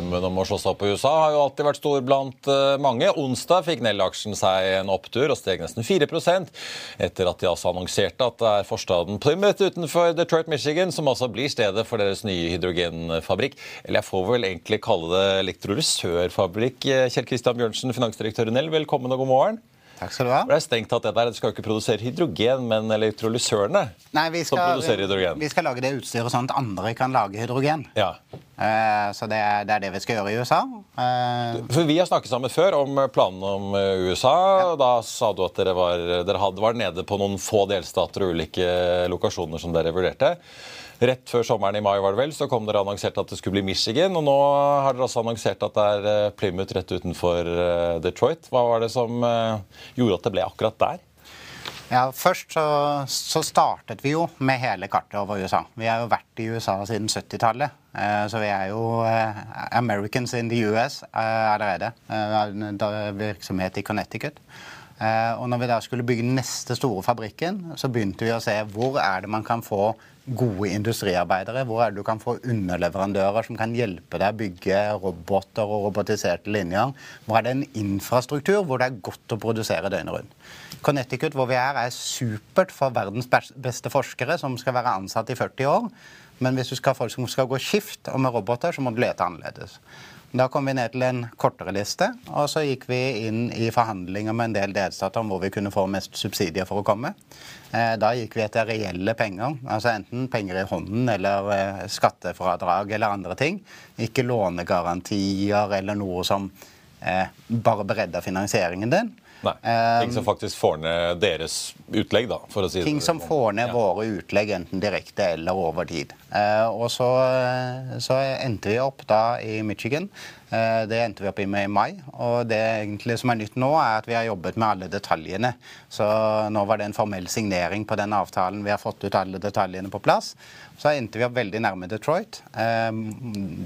Drømmen om å slå seg opp i USA har jo alltid vært stor blant eh, mange. Onsdag fikk Nell-aksjen seg en opptur og steg nesten 4% etter at de altså annonserte at det er forstaden Plymouth utenfor Detroit, Michigan som altså blir stedet for deres nye hydrogenfabrikk. Eller jeg får vel egentlig kalle det elektrolysørfabrikk. Kjell Kristian Bjørnsen, finansdirektør i Nell, velkommen og god morgen. Takk skal du ha. Det er strengt tatt dette, det skal jo ikke produsere hydrogen, men elektrolysørene Nei, vi skal, som produserer hydrogen. Vi skal lage det utstyret sånn at andre kan lage hydrogen. Ja. Uh, så det er, det er, det vi skal gjøre i USA. Uh, For Vi har snakket sammen før om planene om eh, USA. Ja. Da sa du at dere var, dere hadde, var nede på noen få delstater og ulike lokasjoner som dere vurderte. Rett før sommeren i mai var det vel, så kom dere annonsert at det skulle bli Michigan. Og nå har dere også annonsert at det er Plymouth rett utenfor Detroit. Hva var det som gjorde at det ble akkurat der? Ja, Først så, så, startet vi jo med hele kartet over USA. Vi har jo vært i USA siden 70-tallet. Så vi er jo Americans in the US allerede. Virksomhet i Connecticut. Og når vi da skulle bygge neste store fabrikken, så begynte vi å se hvor er det man kan få gode industriarbeidere. Hvor er det du kan få underleverandører som kan hjelpe deg å bygge roboter og robotiserte linjer? Hvor er det en infrastruktur hvor det er godt å produsere døgnet rundt? Connecticut, hvor vi er, er supert for verdens beste forskere som skal være ansatt i 40 år. Men hvis du skal folk som skal gå skift og med roboter, så må du lete annerledes. Da kom vi ned til en kortere liste, og så gikk vi inn i forhandlinger med en del delstater om hvor vi kunne få mest subsidier for å komme. Eh, da gikk vi etter reelle penger, altså enten penger i hånden eller eh, skattefradrag eller andre ting. Ikke lånegarantier eller noe som eh, bare beredder finansieringen din. Nei, Ting som faktisk får ned deres utlegg, da, for å si ting det. Ting som får ned ja. våre utlegg, enten direkte eller over tid. Eh, og så, så, endte vi opp da i Michigan. Eh, det endte vi opp i med i mai. Og det egentlig som er nytt nå, er at vi har jobbet med alle detaljene. Så nå var det en formell signering på den avtalen. Vi har fått ut alle detaljene på plass. Så endte vi opp veldig nærme Detroit. Ehm,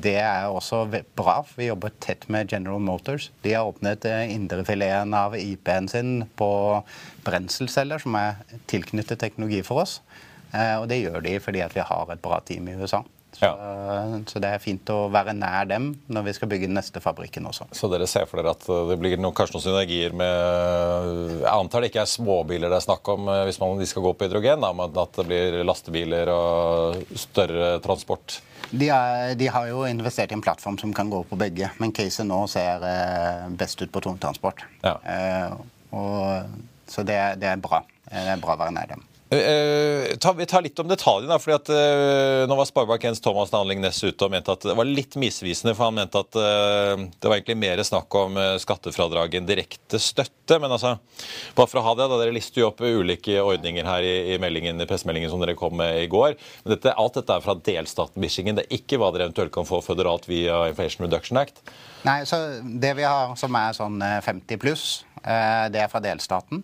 det er også bra. Vi jobber tett med General Motors. De har åpnet eh, indrefileten av IP-en sin på brenselceller, som er tilknyttet teknologi for oss. Eh, og det gjør de fordi vi har et bra team i USA. Så, ja. så, det er fint å være nær dem når vi skal bygge den neste fabrikken også. Så dere ser for dere at det blir noen, kanskje noen synergier med Jeg antar det ikke er småbiler det er snakk om eh, hvis man, de skal gå på hydrogen, da, men at det blir lastebiler og større transport? De, er, de, har jo investert i en plattform som kan gå på begge, men caset nå ser eh, best ut på tungtransport. Ja. Eh, og, så det, det, er bra. Det er bra å være nær dem. Uh, ta, vi tar litt om detaljene. fordi at uh, Nå var Sparebank1s Thomas Nanling Næss ute og mente at det var litt misvisende. for Han mente at uh, det var egentlig mer snakk om skattefradrag enn direkte støtte. Men altså, bare for å ha det, da dere lister jo opp ulike ordninger her i, i, i pressemeldingen som dere kom med i går. Men dette, alt dette er fra delstaten Michigan. Det er ikke hva dere eventuelt kan få føderalt via Inflation Reduction Act. Nei, så Det vi har som er sånn 50 pluss, det er fra delstaten.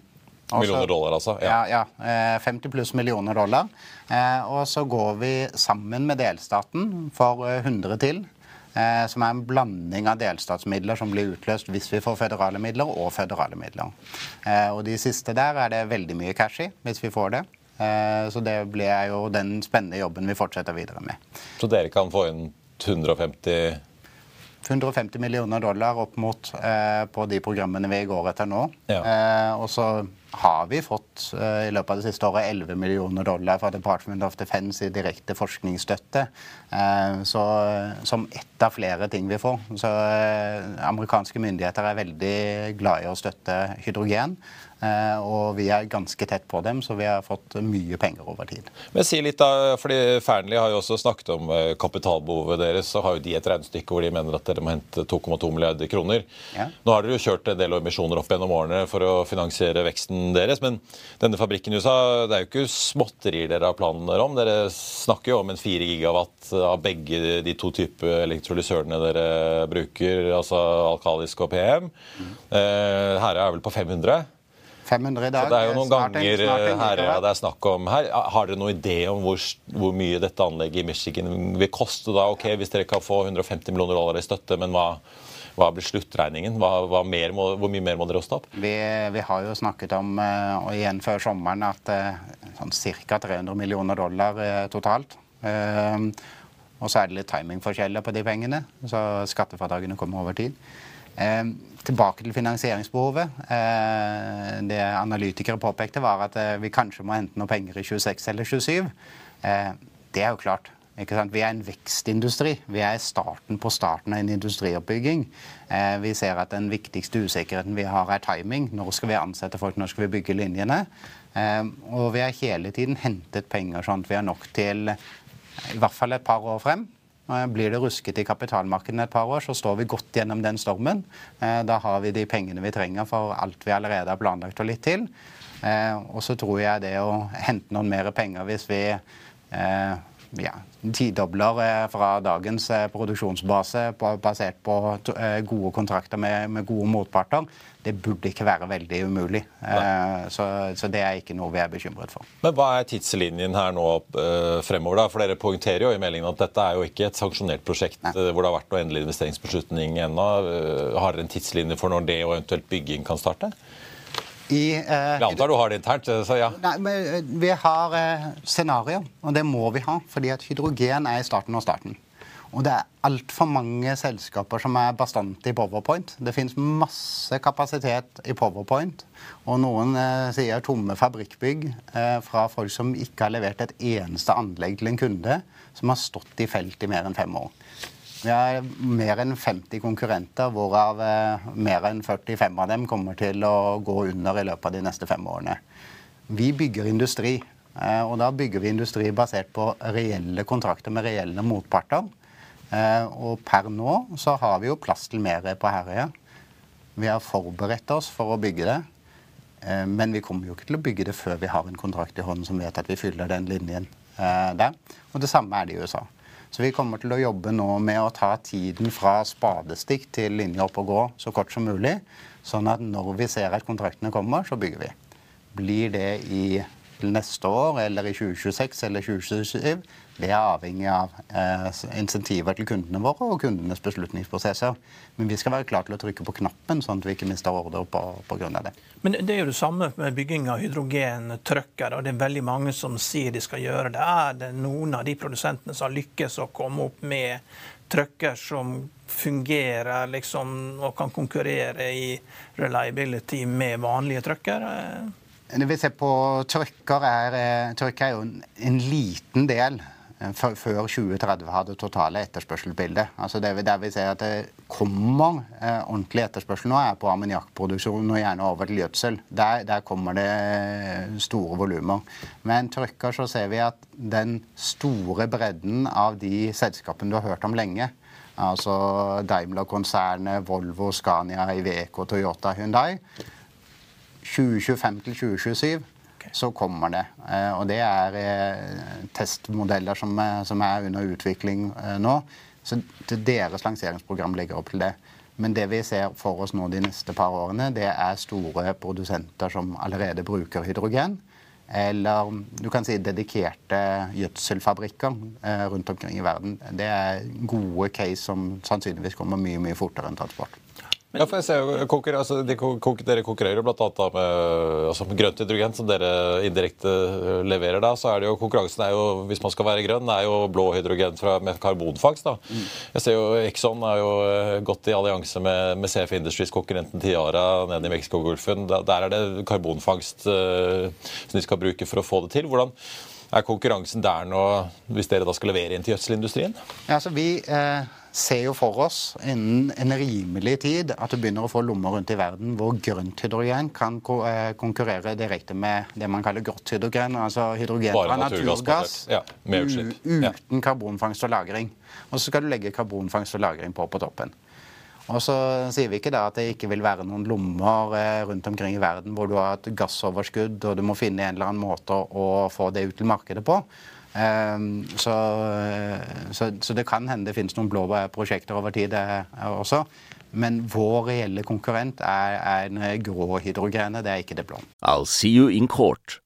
Også, millioner dollar, altså? Ja, ja, ja 50 eh, pluss millioner dollar. Eh, og så går vi sammen med delstaten for 100 eh, til. Som er en blanding av delstatsmidler som blir utløst hvis vi får føderale midler, og føderale midler. Og de siste der er det veldig mye cash i, hvis vi får det. Så det blir jo den spennende jobben vi fortsetter videre med. Så dere kan få inn 150 150 millioner dollar opp mot eh, på de programmene vi går etter nå. Ja. Eh, og så har vi fått eh, i løpet av det siste året 11 millioner dollar fra Department of Defense i direkte forskningsstøtte. Eh, så, som ett av flere ting vi får. Så eh, amerikanske myndigheter er veldig glad i å støtte hydrogen. Eh, og vi er ganske tett på dem, så vi har fått mye penger over tid. Men si litt da, fordi Fearnley har jo også snakket om eh, kapitalbehovet deres. Så har jo de et regnestykke hvor de mener at dere må hente 2,2 milliarder kroner. Ja. Nå har dere jo kjørt en del emisjoner opp gjennom årene for å finansiere veksten deres. Men denne fabrikken i USA, det er jo ikke småtterier dere har planer om. Dere snakker jo om en 4 gigawatt av begge de to typer elektrolysørene dere bruker, altså alkalisk og PM. Mm. Eh, her er vel på 500. 500 i dag. Så det er jo noen snart ganger en, en, her ja, det er snakk om her. Har dere noen idé om hvor, hvor, mye dette anlegget i Michigan vil koste da? Ok, Hvis dere kan få 150 millioner dollar i støtte, men hva, hva blir sluttregningen? Hva, hva må, hvor mye mer må dere hoste opp? Vi, vi, har jo snakket om, eh, og igjen før sommeren, at eh, sånn ca. 300 millioner dollar eh, totalt. Og så er det litt timingforskjeller på de pengene, så skattefradragene kommer over tid. Eh, tilbake til finansieringsbehovet. Eh, det analytikere påpekte, var at eh, vi kanskje må hente noe penger i 26 eller 27. Det er jo klart. Vi er en vekstindustri. Vi er starten på starten av en industrioppbygging. Vi ser at den viktigste usikkerheten vi har, er timing. Når skal vi ansette folk, når skal vi bygge linjene? Og vi har hele tiden hentet penger sånn at vi har nok til i hvert fall et par år frem. Blir det rusket i kapitalmarkedene et par år, så står vi godt gjennom den stormen. Eh, da har vi de pengene vi trenger for alt vi allerede har planlagt og litt til. Eh, og så tror jeg det å hente noen mer penger hvis vi eh, ja, tidobler fra dagens produksjonsbase basert på gode kontrakter med, med gode motparter, det burde ikke være veldig umulig. Eh, så, så, det er ikke noe vi er bekymret for. Men Hva er tidslinjen her nå fremover? da? For Dere poengterer jo i meldingen at dette er jo ikke et sanksjonert prosjekt Nei. hvor det har vært noe endelig investeringsbeslutning ennå. Har dere en tidslinje for når det og eventuelt bygging kan starte? I, eh, jeg antar du har det internt? så ja. Nei, men Vi har eh, scenarioer, og det må vi ha. fordi at hydrogen er i starten av starten. Og det er altfor mange selskaper som er bastante i Powerpoint. Det fins masse kapasitet i Powerpoint. Og noen eh, sier tomme fabrikkbygg eh, fra folk som ikke har levert et eneste anlegg til en kunde, som har stått i felt i mer enn fem år. Vi har mer enn 50 konkurrenter, hvorav eh, mer enn 45 av dem kommer til å gå under i løpet av de neste fem årene. Vi bygger industri. Eh, og da bygger vi industri basert på reelle kontrakter med reelle motparter. Eh, og per nå så har vi jo plass til mer på Herøya. Vi har forberedt oss for å bygge det. Men vi kommer jo ikke til å bygge det før vi har en kontrakt i hånden som vet at vi fyller den linjen der. Og det samme er det i USA. Så vi kommer til å jobbe nå med å ta tiden fra spadestikk til linje opp og gå så kort som mulig. Sånn at når vi ser at kontraktene kommer, så bygger vi. Blir det i neste år eller i 2026 eller 2027, det er avhengig av eh, insentiver til kundene våre og kundenes beslutningsprosesser. Men vi skal være klare til å trykke på knappen, sånn at vi ikke mister ordre på, på grunn av det. Men det er jo det samme med bygging av hydrogentrucker, og det er veldig mange som sier de skal gjøre det. Er det noen av de produsentene som har lykkes å komme opp med trucker som fungerer liksom, og kan konkurrere i reliability med vanlige trucker? Når vi ser på trucker, er, eh, er jo en, en liten del før 2030 hadde totale etterspørselbildet. Altså det der vi ser at det kommer eh, ordentlig etterspørsel nå, er på ammoniakkproduksjon og gjerne over til gjødsel. Der, der kommer det eh, store volumer. Men trykker så ser vi at den store bredden av de selskapene du har hørt om lenge, altså Daimler-konsernet, Volvo, Scania, Iveco, Toyota, Hyundai, 2025 til 2027 så kommer det. Eh, og det er eh, testmodeller som, som er under utvikling eh, nå. Så deres lanseringsprogram ligger opp til det. Men det vi ser for oss nå de neste par årene, det er store produsenter som allerede bruker hydrogen. Eller du kan si dedikerte gjødselfabrikker rundt omkring i verden. Det er gode case som sannsynligvis kommer mye mye fortere enn transport. Men, ja, for jeg ser jo, konkurrer, altså, de, Dere konkurrerer jo bl.a. Med, altså, med grønt hydrogen, som dere indirekte øh, leverer. da, så er det jo Konkurransen er jo, hvis man skal være grønn, er jo blå hydrogen fra, med karbonfangst. da. Mm. Jeg ser jo Exxon er jo øh, gått i allianse med, med CF Industries, konkurrenten Tiara nede i Mexicogolfen. Der, der er det karbonfangst uh, som de skal bruke for å få det til. Hvordan Er konkurransen der nå, hvis dere da skal levere inn til gjødselindustrien? Ja, altså Vi eh, ser jo for oss innen en rimelig tid at du begynner å få lommer rundt i verden hvor grønt hydrogen kan ko eh, konkurrere direkte med det man kaller grått hydrogen. Altså hydrogen fra naturgass, Ja. uten karbonfangst og -lagring. Og så skal du legge karbonfangst og -lagring på på toppen. Og så sier vi ikke da at det ikke vil være noen lommer eh, rundt omkring i verden hvor du har et gassoverskudd, og du må finne en eller annen måte å få det ut til markedet på. Ehm, så, eh, så, så det kan hende det finnes noen blå prosjekter over tid eh, også. Men vår reelle konkurrent er, er grå hydrogenet, det er ikke det blå. I'll see you in court.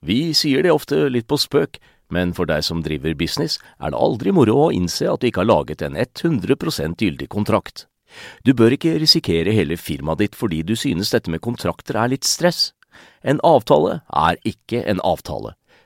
Vi sier det ofte litt på spøk, men for deg som driver business, er det aldri moro å innse at du ikke har laget en 100% gyldig kontrakt. Du bør ikke risikere hele firmaet ditt fordi du synes dette med kontrakter er litt stress. En avtale er ikke en avtale.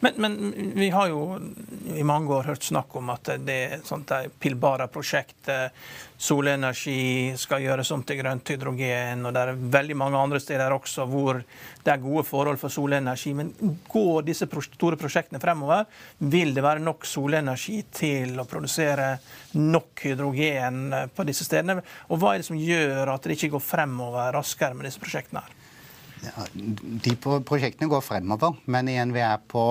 Men, men vi har jo i mange år hørt snakk om at det er sånt der Pilbara-prosjekt. eh, Solenergi skal gjøres om til grønt hydrogen, og det er veldig mange andre steder også hvor det er gode forhold for solenergi. Men går disse store prosjektene fremover, vil det være nok solenergi til å produsere nok hydrogen eh, på disse stedene? Og hva er det som gjør at det ikke går fremover raskere med disse prosjektene? her? Ja, de prosjektene går fremover, men igjen, vi er på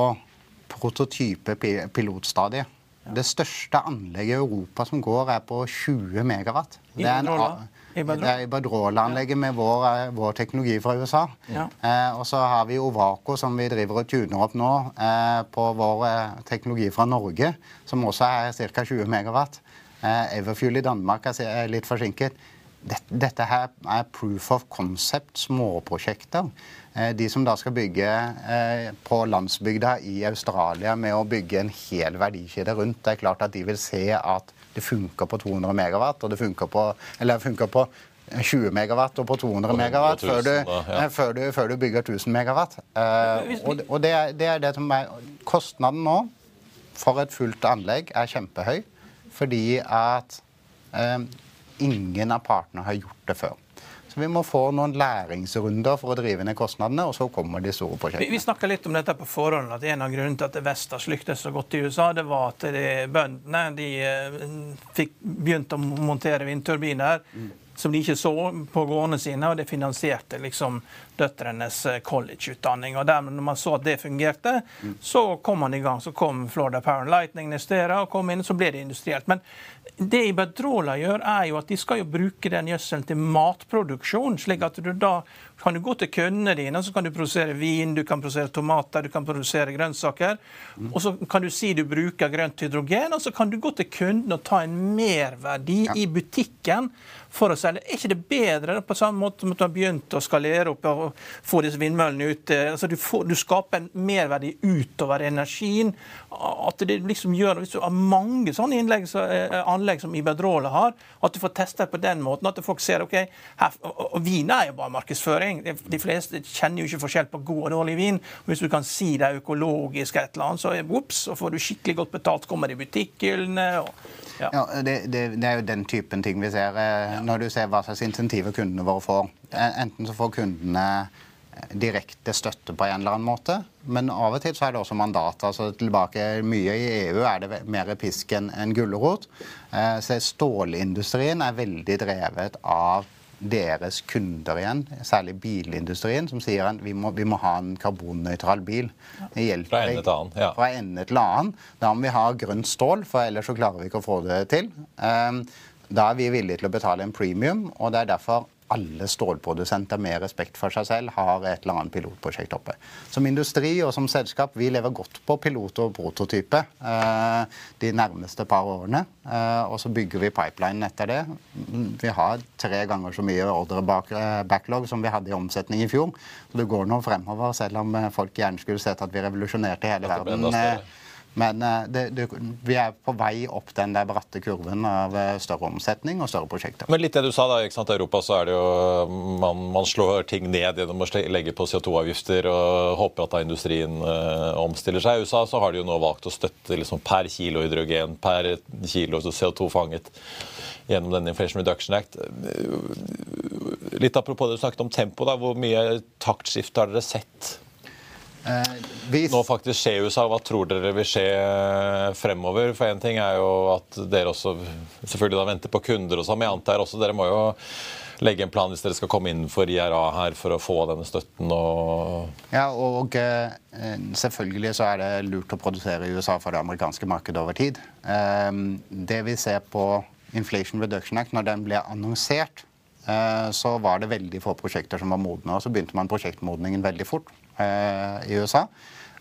prototype-pilotstadiet. pilotstadiet. Det største anlegget i Europa som går, er på 20 megawatt. Det er en det er Iberdrola-anlegget med vår, eh, vår teknologi fra USA. Ja. Eh, og så har vi Ovaco, som vi driver og tuner opp nå, eh, på vår eh, teknologi fra Norge, som også er ca. 20 megawatt. Eh, Everfuel i Danmark er litt forsinket. Dette, dette her er proof of concept, småprosjekter. Eh, De som da skal bygge eh, på landsbygda i Australia med å bygge en hel verdikjede rundt, det er klart at de vil se at det funker på 200 megawatt, og det funker på, eller funker på 20 megawatt og på 200 megawatt 000 før du, da, ja. eh, før, du, før du bygger 1000 megawatt. Eh, og og det, er, det er det som er Kostnaden nå for et fullt anlegg er kjempehøy fordi at eh, ingen av partene har gjort det før. Så vi må få noen læringsrunder for å drive ned kostnadene, og så kommer de store prosjektene. vi snakka litt om dette på forhånd, at en av grunnene til at Vestas lyktes så godt i USA, det var at de, bøndene de eh, fikk begynt å montere vindturbiner som de ikke så på gårdene sine, og det finansierte liksom døtrenes eh, collegeutdanning. Og dermed, når man så at det fungerte, så kom man i gang. Så kom Florida Power and Lightning Nestera, og kom inn, så ble det industrielt. Men det Iberdrola gjør, er jo at de skal jo bruke den gjødselen til matproduksjon. slik at du da kan du gå til kundene dine, så kan du produsere vin, du kan produsere tomater, du kan produsere grønnsaker. Og så kan du si du bruker grønt hydrogen, og så kan du gå til kunden og ta en merverdi i butikken for å selge. Er ikke det bedre på samme måte som at du har begynt å skalere opp og få disse vindmøllene ut? eh, Altså du, får, du skaper en merverdi utover energien. At det liksom gjør, Hvis du har mange sånne innlegg, så, eh, anlegg som Iberdrola har, at du får testa på den måten. At folk ser ok, her, og, og vin er jo bare markedsføring. De, fleste kjenner jo ikke forskjell på god og dårlig vin. Og hvis du kan si det er økologisk, et eller annet, så ups, så får du skikkelig godt betalt. Kommer i butikkhyllene. ja. Ja, det, det, det er jo den typen ting vi ser eh, når du ser hva slags insentiver kundene våre får. Eh, Enten så får kundene direkte støtte på en eller annen måte, men av og til så er det også mandat. altså tilbake Mye i EU er det mer pisk enn en gulrot. Eh, Så stålindustrien er veldig drevet av deres kunder igjen, særlig bilindustrien, som sier at vi må, vi må ha en karbonnøytral bil. Det hjelper Fra ende til annen, ja. fra ende til annen. Da må vi ha grønt stål, for ellers så klarer vi ikke å få det til. Ehm, Da er vi villige til å betale en premium, og det er derfor alle stålprodusenter med respekt for seg selv har et eller annet pilotprosjekt oppe. Som industri og som selskap vi lever godt på pilot og prototype eh, de nærmeste par årene. Eh, og så bygger vi pipeline etter det. Vi har tre ganger så mye ordrebacklog som vi hadde i omsetning i fjor. Så det går nå fremover, selv om folk gjerne skulle sett at vi revolusjonerte hele verden. Men eh, det, det, vi er på vei opp den der bratte kurven av eh, større omsetning og større prosjekter. Men litt det du sa da, ikke sant? I Europa så er det jo man, man slår ting ned gjennom å legge på CO2-avgifter og håper at da industrien uh, omstiller seg. I USA så har de jo nå valgt å støtte liksom, per kilo hydrogen, per kilo CO2 fanget gjennom denne Inflation Reduction Act. Litt apropos det du snakket om tempo, da, hvor mye taktskifte har dere sett Eh, vi... Nå faktisk skjer i USA. Hva tror dere vil skje eh, fremover? For én ting er jo at dere også selvfølgelig da venter på kunder og sånn, men jeg antar også dere må jo legge en plan hvis dere skal komme innenfor IRA her for å få denne støtten og Ja, og eh, selvfølgelig så er det lurt å produsere i USA for det amerikanske markedet over tid. Det vi ser på Inflation Reduction Act, når den ble annonsert, eh, så var det veldig få prosjekter som var modne. Og så begynte man prosjektmodningen veldig fort. Eh, i USA.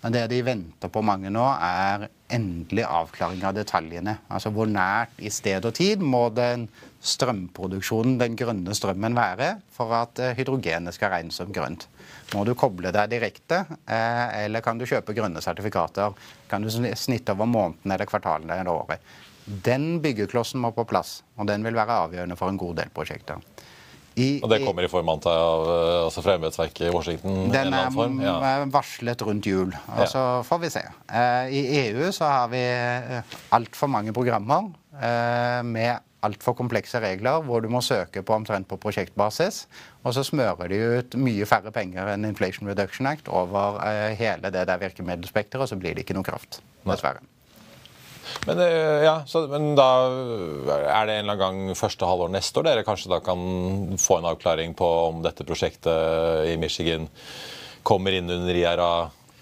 Men det de venter på mange nå, er endelig avklaring av detaljene. Altså Hvor nært i sted og tid må den strømproduksjonen, den grønne strømmen, være for at eh, hydrogenet skal regnes som grønt? Må du koble deg direkte, eh, eller kan du kjøpe grønne sertifikater? Kan du snitte over måneden eller kvartalene eller året? Den byggeklossen må på plass, og den vil være avgjørende for en god del prosjekter. I, og det kommer i form av eh, altså fra embetsverket i Washington? Den er form, ja. varslet rundt jul, og så får vi se. Eh, I EU så har vi eh, altfor mange programmer med altfor komplekse regler, hvor du må søke på omtrent på prosjektbasis. Og så smører de ut mye færre penger enn Inflation Reduction Act over hele det der virkemiddelspekteret, og så blir det ikke noe kraft. Dessverre. Men, eh, ja, så, men, da er det en eller annen gang første halvår neste år dere kanskje da kan få en avklaring på om dette prosjektet i Michigan kommer inn under IRA?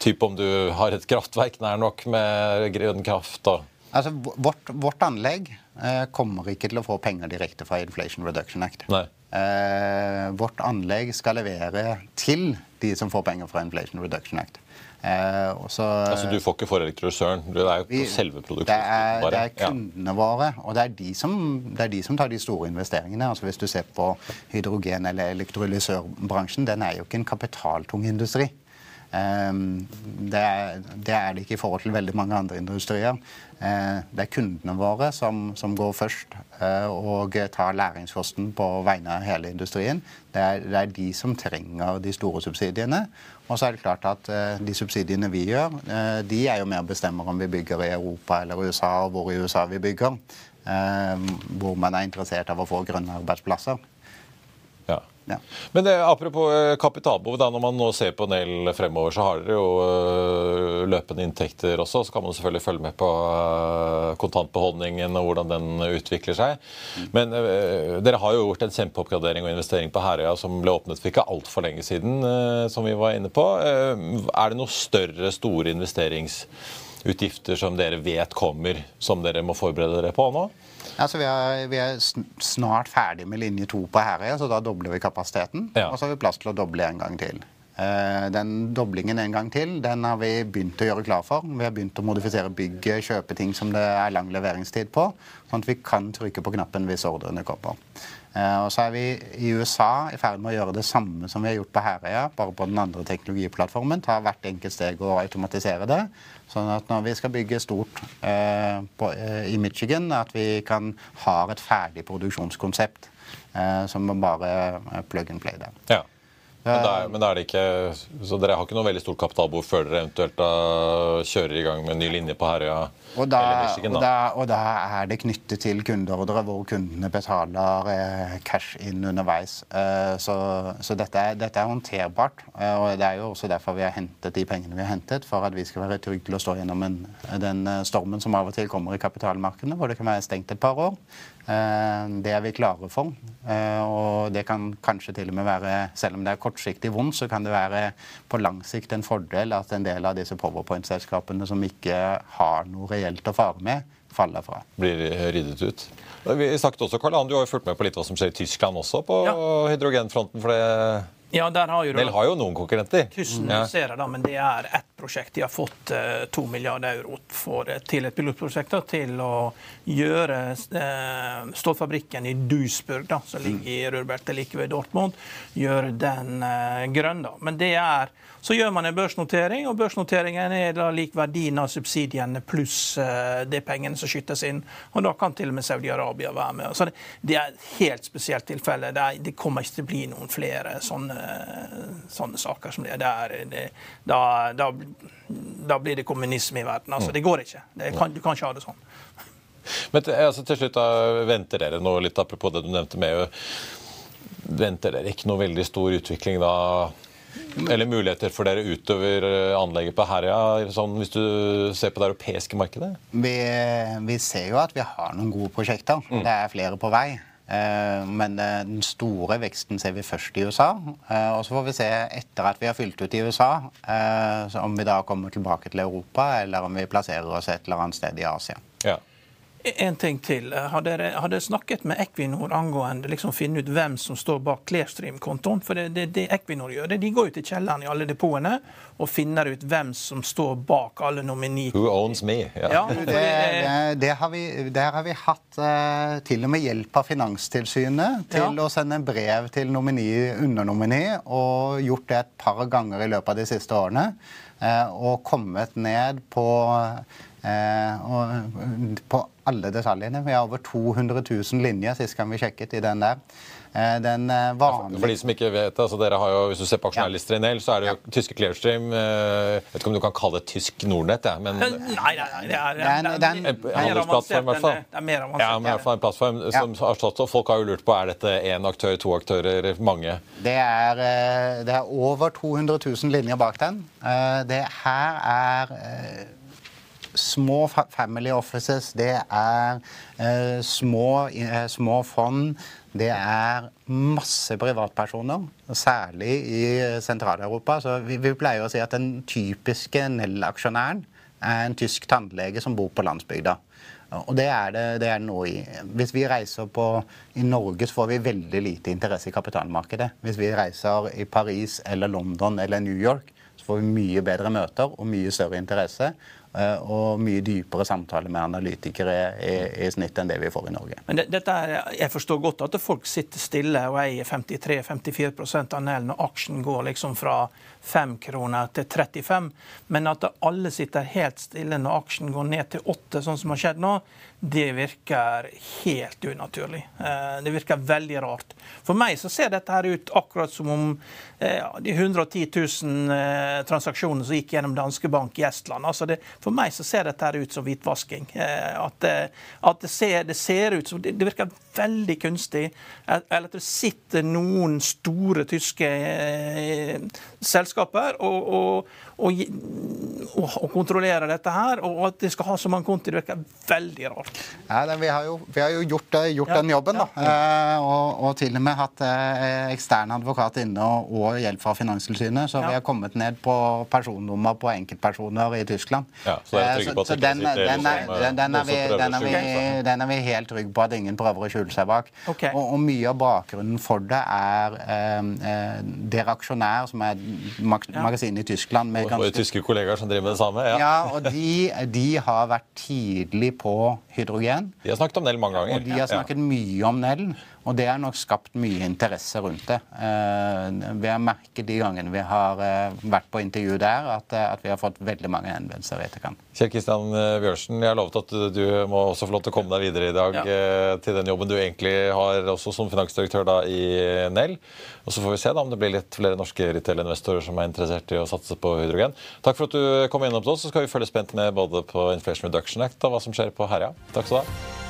Typ om du har et kraftverk nær nok med grønn kraft? og Altså, vårt, vårt anlegg eh, kommer ikke til å få penger direkte fra Inflation Reduction Act. Eh, vårt anlegg skal levere til de som får penger fra Inflation Reduction Act. Eh, også, altså Du får ikke forelektrosøren? Det er jo vi, selve produksjonen? Det er, det er kundene våre, og det er, de som, det er de som tar de store investeringene. Altså Hvis du ser på hydrogen- eller elektrolysørbransjen, den er jo ikke en kapitaltung industri. Um, det, er, det, er, det ikke i forhold til veldig mange andre industrier. Uh, det er kundene våre som, som går først uh, og tar læringskosten på vegne av hele industrien. Det er, det er, de som trenger de store subsidiene. Og så er det klart at uh, de subsidiene vi gjør, de er jo med og bestemmer om vi bygger i Europa eller USA, og hvor i USA vi bygger. hvor man er interessert av å få grønne arbeidsplasser. Ja. Men det, apropos eh, kapitalbehov, da, når man nå ser på Nell fremover, så har dere jo uh, løpende inntekter også. Så kan man selvfølgelig følge med på kontantbeholdningen og hvordan den utvikler seg. Men uh, dere har jo gjort en kjempeoppgradering og investering på Herøya som ble åpnet for ikke altfor lenge siden, som vi var inne på. er det noen større, store investeringsutgifter som dere vet kommer, som dere må forberede dere på nå? Altså, vi, er, vi er snart ferdig med linje to på Herøya, så da dobler vi kapasiteten. Ja. Og så har vi plass til å doble en gang til. Eh, den doblingen en gang til den har vi begynt å gjøre klar for. Vi har begynt å modifisere bygget, kjøpe ting som det er lang leveringstid på, sånn at vi kan trykke på knappen hvis ordrene kommer. Eh, og så er vi i USA i ferd med å gjøre det samme som vi har gjort på Herøya, bare på den andre teknologiplattformen. Ta hvert enkelt steg og automatisere det. Sånn at når vi skal bygge stort eh, på, eh, i Michigan, at vi kan ha et ferdig produksjonskonsept eh, som bare eh, plug and play der. Ja. Men, men er det ikke, så dere har ikke noe veldig stort kapitalbehov før dere eventuelt da kjører i gang med en ny linje på Herøya? Og da, Michigan, da. Og, da, og da, er det knyttet til kundeordre hvor kundene betaler eh, cash inn underveis. Eh, så, så dette, er, dette, er, håndterbart. Eh, og det er jo også derfor vi har hentet de pengene vi har hentet, for at vi skal være trygge til å stå gjennom en, den eh, stormen som av og til kommer i kapitalmarkedene, hvor det kan være stengt et par år. Det er vi klare for. Og det kan kanskje til og med være, selv om det er kortsiktig vondt, så kan det være på lang sikt en fordel at en del av disse powerpoint-selskapene som ikke har noe reelt å fare med, faller fra. Blir ryddet ut. Vi snakket også, Karl Ann, Du har jo fulgt med på litt hva som skjer i Tyskland også på ja. hydrogenfronten. for det ja, der har jo Del har jo noen konkurrenter. Tusen ja. da, men det er ett prosjekt. De har fått uh, to milliarder euro for, til et pilotprosjekt da, til å gjøre uh, stålfabrikken i Duisburg, da, som ligger i rørbeltet like ved Dortmund, gjøre den grønn. da. Men det er så gjør man en børsnotering, og børsnoteringen er da lik verdien av subsidiene pluss de pengene som skytes inn. Og da kan til og med Saudi-Arabia være med. Så det, er et helt spesielt tilfelle. Det, er, kommer ikke til å bli noen flere sånne, sånne saker som det. det, det da, da, da, blir det kommunisme i verden. Altså, det går ikke. Kan, du kan ikke ha det sånn. Men altså, til slutt, da, venter dere nå litt apropos det du nevnte med Venter dere ikke noe veldig stor utvikling da eller muligheter for dere utover eh, anlegget på Herøya, sånn, hvis du ser på det europeiske markedet? Vi, vi, ser jo at vi har noen gode prosjekter. Mm. Det er flere på vei. Eh, men eh, den store veksten ser vi først i USA. Og så får vi se etter at vi har fylt ut i USA, om vi da kommer tilbake til Europa, eller om vi plasserer oss et eller annet sted i Asia. Ja. En ting til. Har dere, har dere snakket med Equinor angående liksom finne ut hvem som står bak Clearstream-kontoen? For det, det, det, Equinor gjør, det, de går jo til kjelleren i alle depotene og finner ut hvem som står bak alle nomini... Who owns me? Yeah. ja det, det, har vi, der har vi hatt uh, til og med hjelp av Finanstilsynet til ja. å sende brev til nomini, undernomini, og gjort det et par ganger i løpet av de siste årene. Uh, og kommet ned på uh, på alle detaljene. Vi har over 200 000 linjer sist gang vi sjekket i den der. Eh, den eh, vanlige... For de som ikke vet, altså dere har jo, Hvis du ser på aksjonærlister i Nell, så er det jo ja. tyske Clearstream eh, Jeg vet ikke om du kan kalle det tysk Nordnett, ja, men Nei, nei, nei. Det er, den, den, en, en handelsplattform, i hvert fall. Det er mer avansert. Ja, men i hvert fall en plattform ja. som har stått, og Folk har jo lurt på er dette én aktør, to aktører, mange? Det er, det er over 200 000 linjer bak den. Det her er små family offices, det er eh, små, eh, små, fond. Det er masse privatpersoner, særlig i Sentral-Europa. Så vi, vi, pleier å si at den typiske Nell-aksjonæren er en tysk tannlege som bor på landsbygda. Og det er det, det er noe i. Hvis vi reiser på I Norge så får vi veldig lite interesse i kapitalmarkedet. Hvis vi reiser i Paris eller London eller New York, så får vi mye bedre møter og mye større interesse. Eh, og mye dypere samtale med analytikere i, i, snitt enn det vi får i Norge. Men det, dette er, Jeg forstår godt at folk sitter stille og eier 53-54 av Nell når aksjen går liksom fra 5 kroner til 35, men at alle sitter helt stille når aksjen går ned til 8, sånn som har skjedd nå, det virker helt unaturlig. Eh, det virker veldig rart. For meg så ser dette her ut akkurat som om eh, de 110 000 eh, transaksjonene som gikk gjennom Danske Bank i Estland. Altså det, for meg så ser dette her ut som hvitvasking. At, at det, ser, det, ser, ut som Det virker veldig kunstig. Eller at det sitter noen store tyske selskaper og, og, og, og kontrollerer dette her. Og at de skal ha så mange konti, det virker veldig rart. Ja, det, vi, har jo, vi, har jo, gjort, eh, gjort ja, den jobben, da. Ja. Eh, og, og, til og med hatt eh, ekstern advokat inne og, og, hjelp fra Finanstilsynet. Så vi har kommet ned på personnummer på enkeltpersoner i Tyskland. Ja, så er på at den, den, er, vi, den, er vi, den er vi helt trygge på at ingen prøver å skjule seg bak. Okay. Og, og, mye av bakgrunnen for det er eh, Dere aksjonær, som er magasinet i Tyskland med ganske... Våre tyske kollegaer som driver med det samme? Ja, ja og de, de har vært tidlig på hydrogen. De har snakket om Nell mange ganger. Og de har snakket mye om Nell. Og det har nok skapt mye interesse rundt det. Uh, vi har merket de gangene vi har uh, vært på intervju der, at, uh, at, vi har fått veldig mange henvendelser i etterkant. Kjell Kristian Bjørnsen, jeg har lovet at du må også få lov til å komme deg videre i dag ja. til den jobben du egentlig har også som finansdirektør da, i Nell. Og Så får vi se da om det blir litt flere norske retail-investorer som er interessert i å satse på hydrogen. Takk for at du kom innom til oss. Så skal vi følge spent med både på Inflation Reduction Act og hva som skjer på Herja. Takk skal du ha.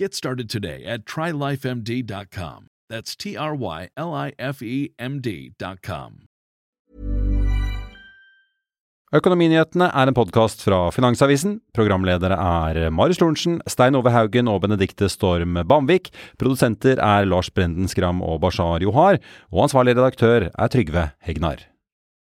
Get started today at trylifemd.com. That's T R Y L I F E M D.com. Økonominyhetene er en podkast fra Finansavisen. Programledere er Marius Lorentzen, Stein Ove Haugen og Benedikte Storm Bamvik. Produsenter er Lars Brenden Skram og Bashar Johar. Og ansvarlig redaktør er Trygve Hegnar.